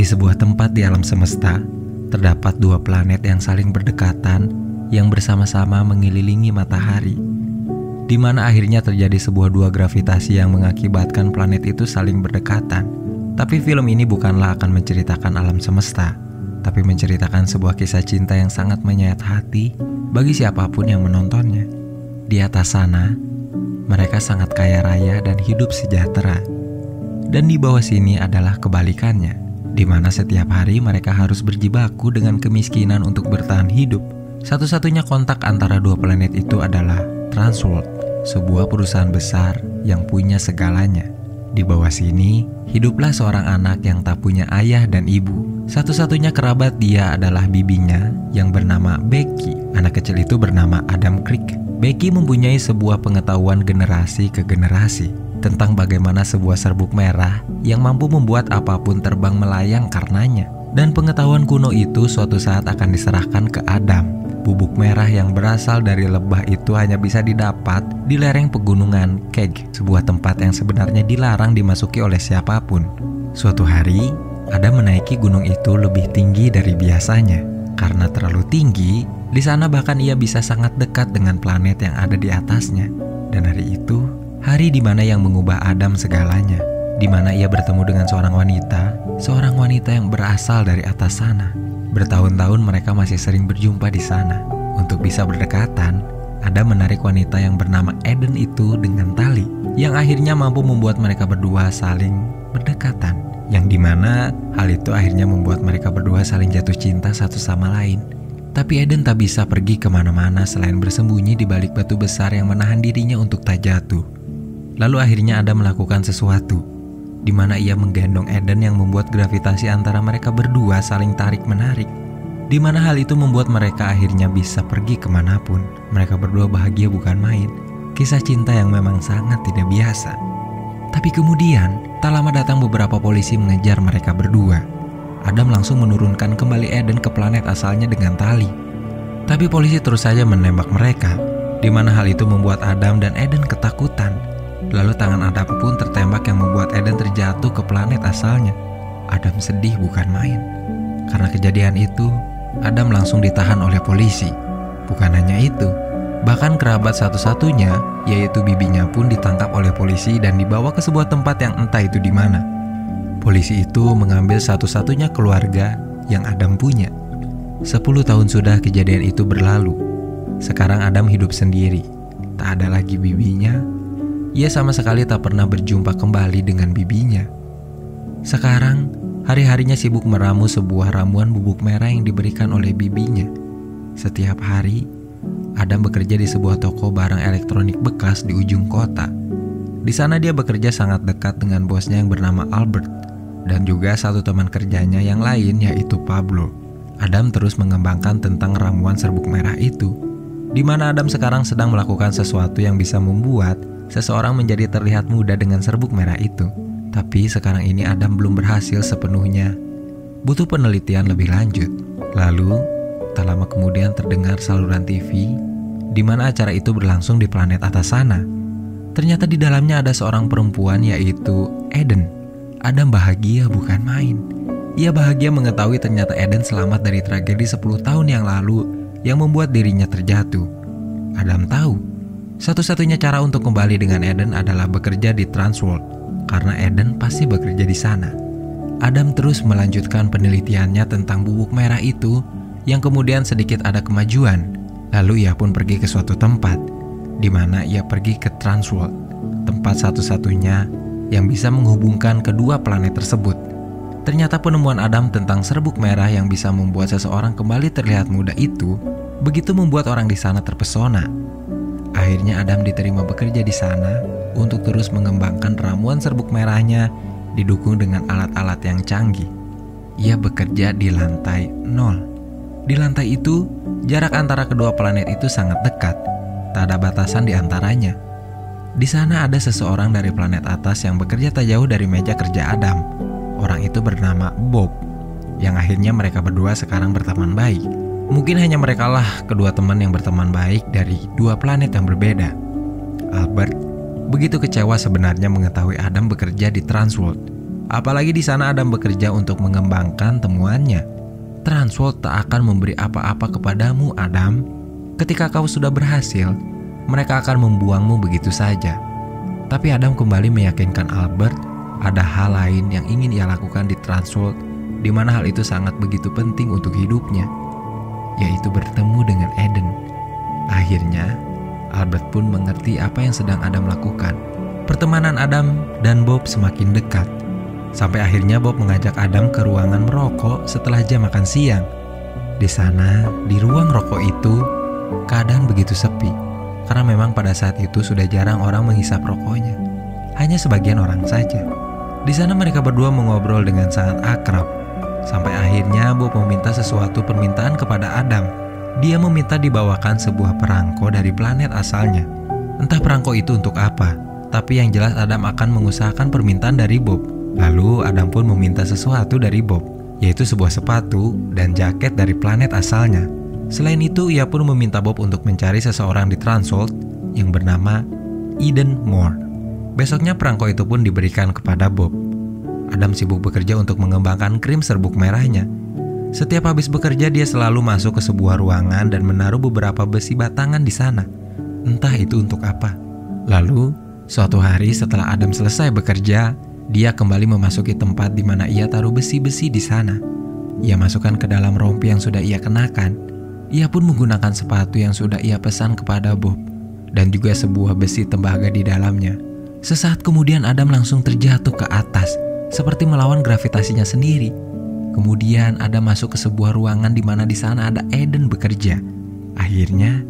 Di sebuah tempat di alam semesta, terdapat dua planet yang saling berdekatan yang bersama-sama mengelilingi matahari. Di mana akhirnya terjadi sebuah dua gravitasi yang mengakibatkan planet itu saling berdekatan. Tapi film ini bukanlah akan menceritakan alam semesta, tapi menceritakan sebuah kisah cinta yang sangat menyayat hati bagi siapa pun yang menontonnya. Di atas sana, mereka sangat kaya raya dan hidup sejahtera. Dan di bawah sini adalah kebalikannya, di mana setiap hari mereka harus berjibaku dengan kemiskinan untuk bertahan hidup. Satu-satunya kontak antara dua planet itu adalah Transworld, sebuah perusahaan besar yang punya segalanya. Di bawah sini, hiduplah seorang anak yang tak punya ayah dan ibu. Satu-satunya kerabat dia adalah bibinya yang bernama Becky. Anak kecil itu bernama Adam Creek. Becky mempunyai sebuah pengetahuan generasi ke generasi tentang bagaimana sebuah serbuk merah yang mampu membuat apa pun terbang melayang karenanya. Dan pengetahuan kuno itu suatu saat akan diserahkan ke Adam. Bubuk merah yang berasal dari lebah itu hanya bisa didapat di lereng pegunungan Keg, sebuah tempat yang sebenarnya dilarang dimasuki oleh siapa pun. Suatu hari, Adam menaiki gunung itu lebih tinggi dari biasanya. Karena terlalu tinggi, di sana bahkan ia bisa sangat dekat dengan planet yang ada di atasnya. Dan hari itu, Hari di mana yang mengubah Adam segalanya, di mana ia bertemu dengan seorang wanita, seorang wanita yang berasal dari atas sana. Bertahun-tahun mereka masih sering berjumpa di sana. Untuk bisa berdekatan, Adam menarik wanita yang bernama Eden itu dengan tali, yang akhirnya mampu membuat mereka berdua saling berdekatan. Yang di mana hal itu akhirnya membuat mereka berdua saling jatuh cinta satu sama lain. Tapi Eden tak bisa pergi ke mana-mana selain bersembunyi di balik batu besar yang menahan dirinya untuk tak jatuh. Lalu akhirnya Adam melakukan sesuatu, di mana ia menggendong Eden yang membuat gravitasi antara mereka berdua saling tarik-menarik. Di mana hal itu membuat mereka akhirnya bisa pergi ke mana pun. Mereka berdua bahagia bukan main. Kisah cinta yang memang sangat tidak biasa. Tapi kemudian, tak lama datang beberapa polisi mengejar mereka berdua. Adam langsung menurunkan kembali Eden ke planet asalnya dengan tali. Tapi polisi terus saja menembak mereka, di mana hal itu membuat Adam dan Eden ketakutan Lalu tangan Adam pun tertembak yang membuat Eden terjatuh ke planet asalnya. Adam sedih bukan main. Karena kejadian itu, Adam langsung ditahan oleh polisi. Bukan hanya itu, bahkan kerabat satu-satunya, yaitu bibinya pun ditangkap oleh polisi dan dibawa ke sebuah tempat yang entah itu di mana. Polisi itu mengambil satu-satunya keluarga yang Adam punya. Sepuluh tahun sudah kejadian itu berlalu. Sekarang Adam hidup sendiri. Tak ada lagi bibinya, ia sama sekali tak pernah berjumpa kembali dengan bibinya. Sekarang, hari-harinya sibuk meramu sebuah ramuan bubuk merah yang diberikan oleh bibinya. Setiap hari, Adam bekerja di sebuah toko barang elektronik bekas di ujung kota. Di sana dia bekerja sangat dekat dengan bosnya yang bernama Albert dan juga satu teman kerjanya yang lain yaitu Pablo. Adam terus mengembangkan tentang ramuan serbuk merah itu, di mana Adam sekarang sedang melakukan sesuatu yang bisa membuat seseorang menjadi terlihat muda dengan serbuk merah itu. Tapi sekarang ini Adam belum berhasil sepenuhnya. Butuh penelitian lebih lanjut. Lalu, tak lama kemudian terdengar saluran TV di mana acara itu berlangsung di planet atas sana. Ternyata di dalamnya ada seorang perempuan yaitu Eden. Adam bahagia bukan main. Ia bahagia mengetahui ternyata Eden selamat dari tragedi 10 tahun yang lalu yang membuat dirinya terjatuh. Adam tahu satu-satunya cara untuk kembali dengan Eden adalah bekerja di Transworld, karena Eden pasti bekerja di sana. Adam terus melanjutkan penelitiannya tentang bubuk merah itu, yang kemudian sedikit ada kemajuan. Lalu ia pun pergi ke suatu tempat, di mana ia pergi ke Transworld, tempat satu-satunya yang bisa menghubungkan kedua planet tersebut. Ternyata penemuan Adam tentang serbuk merah yang bisa membuat seseorang kembali terlihat muda itu begitu membuat orang di sana terpesona Akhirnya Adam diterima bekerja di sana untuk terus mengembangkan ramuan serbuk merahnya didukung dengan alat-alat yang canggih. Ia bekerja di lantai nol. Di lantai itu, jarak antara kedua planet itu sangat dekat. Tak ada batasan di antaranya. Di sana ada seseorang dari planet atas yang bekerja tak jauh dari meja kerja Adam. Orang itu bernama Bob, yang akhirnya mereka berdua sekarang berteman baik. Mungkin hanya mereka lah kedua teman yang berteman baik dari dua planet yang berbeda. Albert begitu kecewa sebenarnya mengetahui Adam bekerja di Transworld. Apalagi di sana Adam bekerja untuk mengembangkan temuannya. Transworld tak akan memberi apa-apa kepadamu, Adam. Ketika kau sudah berhasil, mereka akan membuangmu begitu saja. Tapi Adam kembali meyakinkan Albert ada hal lain yang ingin ia lakukan di Transworld, di mana hal itu sangat begitu penting untuk hidupnya, yaitu bertemu dengan Eden. Akhirnya, Albert pun mengerti apa yang sedang Adam lakukan. Pertemanan Adam dan Bob semakin dekat. Sampai akhirnya Bob mengajak Adam ke ruangan merokok setelah jam makan siang. Di sana, di ruang rokok itu, keadaan begitu sepi. Karena memang pada saat itu sudah jarang orang menghisap rokoknya. Hanya sebagian orang saja. Di sana mereka berdua mengobrol dengan sangat akrab. Sampai akhirnya Bob meminta sesuatu permintaan kepada Adam. Dia meminta dibawakan sebuah perangko dari planet asalnya. Entah perangko itu untuk apa, tapi yang jelas Adam akan mengusahakan permintaan dari Bob Lalu Adam pun meminta sesuatu dari Bob, yaitu sebuah sepatu dan jaket dari planet asalnya. Selain itu, ia pun meminta Bob untuk mencari seseorang di Transworld yang bernama Eden Moore. Besoknya perangko itu pun diberikan kepada Bob. Adam sibuk bekerja untuk mengembangkan krim serbuk merahnya. Setiap habis bekerja dia selalu masuk ke sebuah ruangan dan menaruh beberapa besi batangan di sana. Entah itu untuk apa. Lalu, suatu hari setelah Adam selesai bekerja, dia kembali memasuki tempat di mana ia taruh besi-besi di sana. Ia masukkan ke dalam rompi yang sudah ia kenakan. Ia pun menggunakan sepatu yang sudah ia pesan kepada Bob dan juga sebuah besi tembaga di dalamnya. Sesaat kemudian Adam langsung terjatuh ke atas seperti melawan gravitasinya sendiri. Kemudian Adam masuk ke sebuah ruangan di mana di sana ada Eden bekerja. Akhirnya,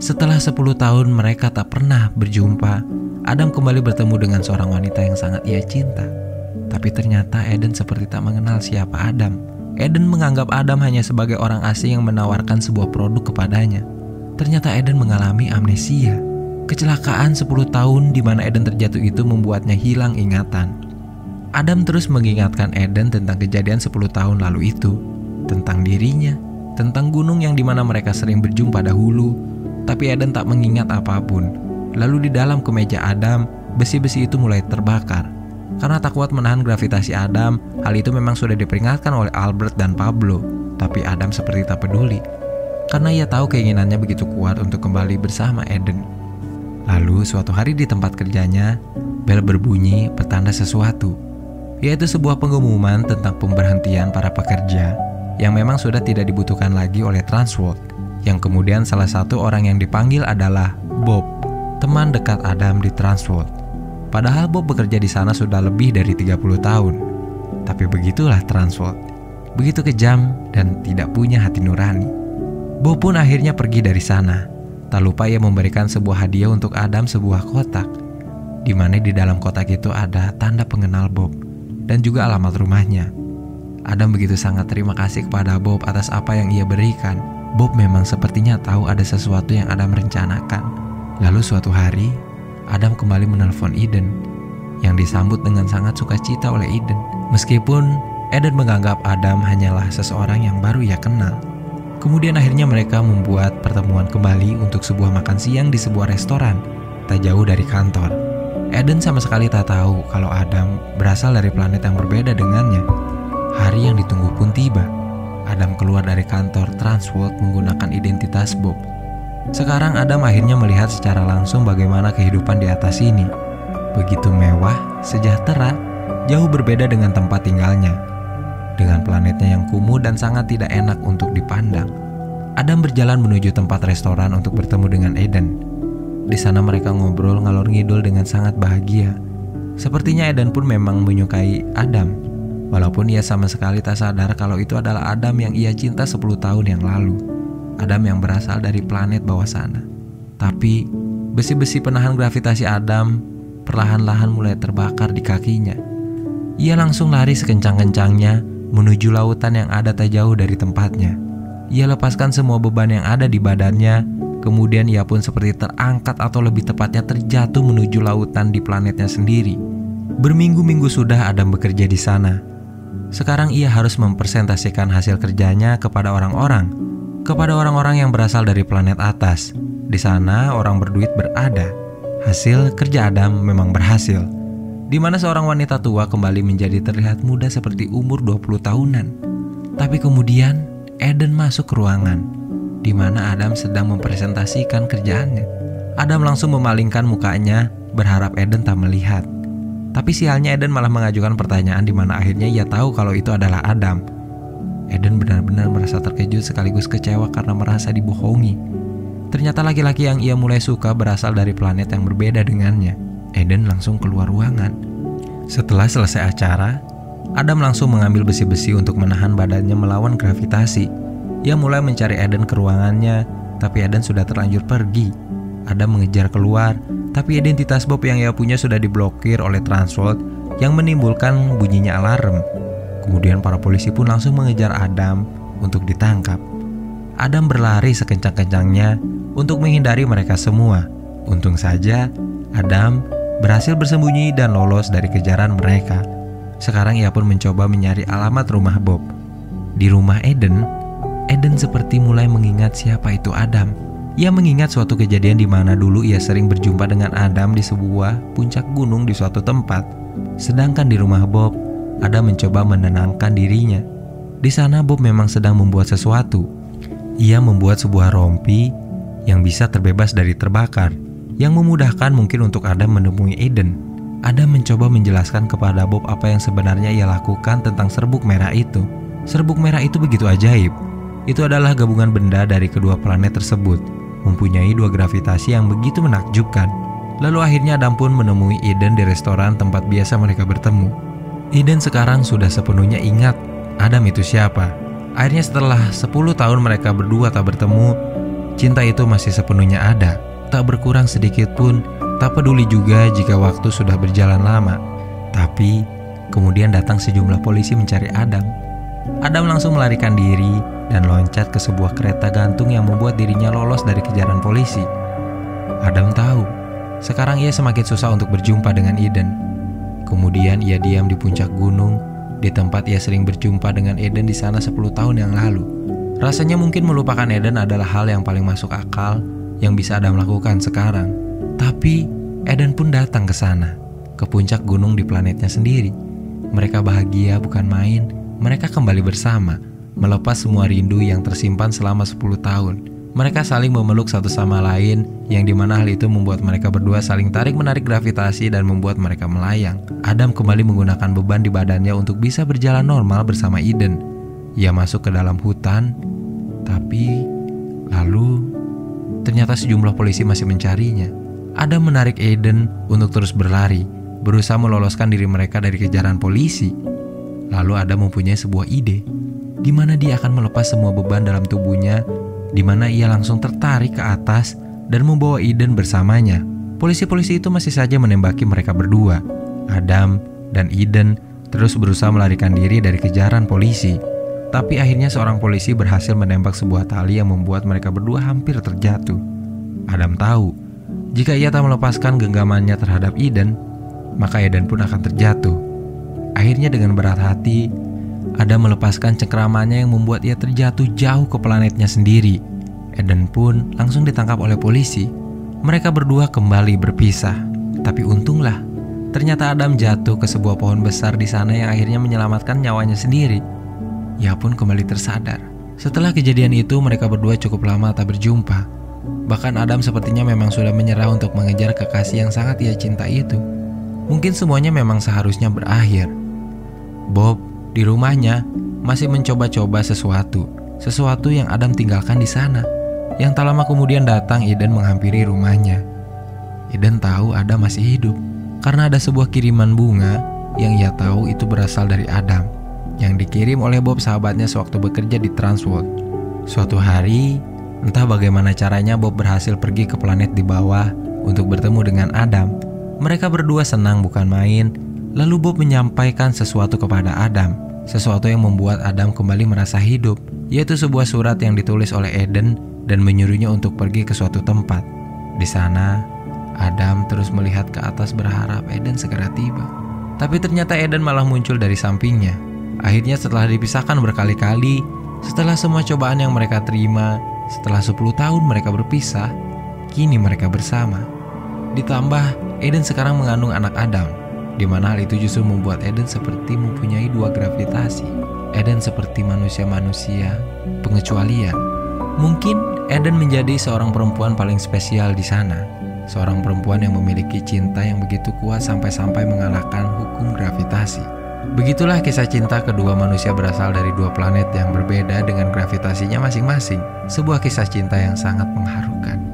setelah 10 tahun mereka tak pernah berjumpa, Adam kembali bertemu dengan seorang wanita yang sangat ia cinta. Tapi ternyata Eden seperti tak mengenal siapa Adam. Eden menganggap Adam hanya sebagai orang asing yang menawarkan sebuah produk kepadanya. Ternyata Eden mengalami amnesia. Kecelakaan 10 tahun di mana Eden terjatuh itu membuatnya hilang ingatan. Adam terus mengingatkan Eden tentang kejadian 10 tahun lalu itu, tentang dirinya, tentang gunung yang di mana mereka sering berjumpa dahulu, tapi Eden tak mengingat apa pun Lalu di dalam kemeja Adam, besi-besi itu mulai terbakar. Karena tak kuat menahan gravitasi Adam, hal itu memang sudah diperingatkan oleh Albert dan Pablo. Tapi Adam seperti tak peduli. Karena ia tahu keinginannya begitu kuat untuk kembali bersama Eden. Lalu suatu hari di tempat kerjanya, bel berbunyi petanda sesuatu. Yaitu sebuah pengumuman tentang pemberhentian para pekerja yang memang sudah tidak dibutuhkan lagi oleh Transworld. Yang kemudian salah satu orang yang dipanggil adalah Bob teman dekat Adam di Transworld. Padahal Bob bekerja di sana sudah lebih dari 30 tahun. Tapi begitulah Transworld. Begitu kejam dan tidak punya hati nurani. Bob pun akhirnya pergi dari sana. Tak lupa ia memberikan sebuah hadiah untuk Adam sebuah kotak. Di mana di dalam kotak itu ada tanda pengenal Bob dan juga alamat rumahnya. Adam begitu sangat terima kasih kepada Bob atas apa yang ia berikan. Bob memang sepertinya tahu ada sesuatu yang Adam rencanakan Lalu suatu hari, Adam kembali menelpon Eden yang disambut dengan sangat sukacita oleh Eden. Meskipun Eden menganggap Adam hanyalah seseorang yang baru ia kenal. Kemudian akhirnya mereka membuat pertemuan kembali untuk sebuah makan siang di sebuah restoran tak jauh dari kantor. Eden sama sekali tak tahu kalau Adam berasal dari planet yang berbeda dengannya. Hari yang ditunggu pun tiba. Adam keluar dari kantor Transworld menggunakan identitas Bob sekarang Adam akhirnya melihat secara langsung bagaimana kehidupan di atas ini. Begitu mewah, sejahtera, jauh berbeda dengan tempat tinggalnya. Dengan planetnya yang kumuh dan sangat tidak enak untuk dipandang. Adam berjalan menuju tempat restoran untuk bertemu dengan Eden. Di sana mereka ngobrol ngalor ngidul dengan sangat bahagia. Sepertinya Eden pun memang menyukai Adam, walaupun ia sama sekali tak sadar kalau itu adalah Adam yang ia cinta 10 tahun yang lalu. Adam yang berasal dari planet bawah sana. Tapi besi-besi penahan gravitasi Adam perlahan-lahan mulai terbakar di kakinya. Ia langsung lari sekencang-kencangnya menuju lautan yang ada tak jauh dari tempatnya. Ia lepaskan semua beban yang ada di badannya, kemudian ia pun seperti terangkat atau lebih tepatnya terjatuh menuju lautan di planetnya sendiri. Berminggu-minggu sudah Adam bekerja di sana. Sekarang ia harus mempresentasikan hasil kerjanya kepada orang-orang kepada orang-orang yang berasal dari planet atas. Di sana orang berduit berada. Hasil kerja Adam memang berhasil. di mana seorang wanita tua kembali menjadi terlihat muda seperti umur 20 tahunan. Tapi kemudian Eden masuk ke ruangan di mana Adam sedang mempresentasikan kerjaannya. Adam langsung memalingkan mukanya berharap Eden tak melihat. Tapi sialnya Eden malah mengajukan pertanyaan di mana akhirnya ia tahu kalau itu adalah Adam. Eden benar-benar merasa terkejut sekaligus kecewa karena merasa dibohongi. Ternyata laki-laki yang ia mulai suka berasal dari planet yang berbeda dengannya. Eden langsung keluar ruangan. Setelah selesai acara, Adam langsung mengambil besi-besi untuk menahan badannya melawan gravitasi. Ia mulai mencari Eden ke ruangannya, tapi Eden sudah terlanjur pergi. Adam mengejar keluar, tapi identitas Bob yang ia punya sudah diblokir oleh Transworld yang menimbulkan bunyinya alarm. Kemudian para polisi pun langsung mengejar Adam untuk ditangkap. Adam berlari sekencang-kencangnya untuk menghindari mereka semua. Untung saja Adam berhasil bersembunyi dan lolos dari kejaran mereka. Sekarang ia pun mencoba mencari alamat rumah Bob. Di rumah Eden, Eden seperti mulai mengingat siapa itu Adam. Ia mengingat suatu kejadian di mana dulu ia sering berjumpa dengan Adam di sebuah puncak gunung di suatu tempat. Sedangkan di rumah Bob, Adam mencoba menenangkan dirinya. Di sana Bob memang sedang membuat sesuatu. Ia membuat sebuah rompi yang bisa terbebas dari terbakar yang memudahkan mungkin untuk Adam menemui Eden. Adam mencoba menjelaskan kepada Bob apa yang sebenarnya ia lakukan tentang serbuk merah itu. Serbuk merah itu begitu ajaib. Itu adalah gabungan benda dari kedua planet tersebut, mempunyai dua gravitasi yang begitu menakjubkan. Lalu akhirnya Adam pun menemui Eden di restoran tempat biasa mereka bertemu. Eden sekarang sudah sepenuhnya ingat Adam itu siapa. Akhirnya setelah 10 tahun mereka berdua tak bertemu, cinta itu masih sepenuhnya ada tak berkurang sedikit pun, tak peduli juga jika waktu sudah berjalan lama. Tapi, kemudian datang sejumlah polisi mencari Adam. Adam langsung melarikan diri dan loncat ke sebuah kereta gantung yang membuat dirinya lolos dari kejaran polisi. Adam tahu, sekarang ia semakin susah untuk berjumpa dengan Eden. Kemudian ia diam di puncak gunung, di tempat ia sering berjumpa dengan Eden di sana 10 tahun yang lalu. Rasanya mungkin melupakan Eden adalah hal yang paling masuk akal yang bisa Adam lakukan sekarang. Tapi Eden pun datang ke sana, ke puncak gunung di planetnya sendiri. Mereka bahagia bukan main, mereka kembali bersama, melepas semua rindu yang tersimpan selama 10 tahun. Mereka saling memeluk satu sama lain, yang di mana hal itu membuat mereka berdua saling tarik-menarik gravitasi dan membuat mereka melayang. Adam kembali menggunakan beban di badannya untuk bisa berjalan normal bersama Eden. Ia masuk ke dalam hutan, tapi lalu Ternyata sejumlah polisi masih mencarinya. Adam menarik Aiden untuk terus berlari, berusaha meloloskan diri mereka dari kejaran polisi. Lalu Adam mempunyai sebuah ide, di mana dia akan melepas semua beban dalam tubuhnya, di mana ia langsung tertarik ke atas dan membawa Eden bersamanya. Polisi-polisi itu masih saja menembaki mereka berdua. Adam dan Eden terus berusaha melarikan diri dari kejaran polisi. Tapi akhirnya seorang polisi berhasil menembak sebuah tali yang membuat mereka berdua hampir terjatuh. Adam tahu, jika ia tak melepaskan genggamannya terhadap Eden, maka Eden pun akan terjatuh. Akhirnya dengan berat hati, Adam melepaskan cengkramannya yang membuat ia terjatuh jauh ke planetnya sendiri. Eden pun langsung ditangkap oleh polisi. Mereka berdua kembali berpisah. Tapi untunglah, ternyata Adam jatuh ke sebuah pohon besar di sana yang akhirnya menyelamatkan nyawanya sendiri ia pun kembali tersadar. Setelah kejadian itu, mereka berdua cukup lama tak berjumpa. Bahkan Adam sepertinya memang sudah menyerah untuk mengejar kekasih yang sangat ia cinta itu. Mungkin semuanya memang seharusnya berakhir. Bob di rumahnya masih mencoba-coba sesuatu, sesuatu yang Adam tinggalkan di sana. Yang tak lama kemudian datang Eden menghampiri rumahnya. Eden tahu Adam masih hidup karena ada sebuah kiriman bunga yang ia tahu itu berasal dari Adam yang dikirim oleh Bob sahabatnya sewaktu bekerja di Transworld. Suatu hari, entah bagaimana caranya Bob berhasil pergi ke planet di bawah untuk bertemu dengan Adam. Mereka berdua senang bukan main, lalu Bob menyampaikan sesuatu kepada Adam, sesuatu yang membuat Adam kembali merasa hidup, yaitu sebuah surat yang ditulis oleh Eden dan menyuruhnya untuk pergi ke suatu tempat. Di sana, Adam terus melihat ke atas berharap Eden segera tiba. Tapi ternyata Eden malah muncul dari sampingnya. Akhirnya setelah dipisahkan berkali-kali, setelah semua cobaan yang mereka terima, setelah 10 tahun mereka berpisah, kini mereka bersama. Ditambah, Eden sekarang mengandung anak Adam. Di mana hal itu justru membuat Eden seperti mempunyai dua gravitasi. Eden seperti manusia-manusia, pengecualian. Mungkin Eden menjadi seorang perempuan paling spesial di sana. Seorang perempuan yang memiliki cinta yang begitu kuat sampai-sampai mengalahkan hukum gravitasi. Begitulah kisah cinta kedua manusia berasal dari dua planet yang berbeda dengan gravitasinya masing-masing. Sebuah kisah cinta yang sangat mengharukan.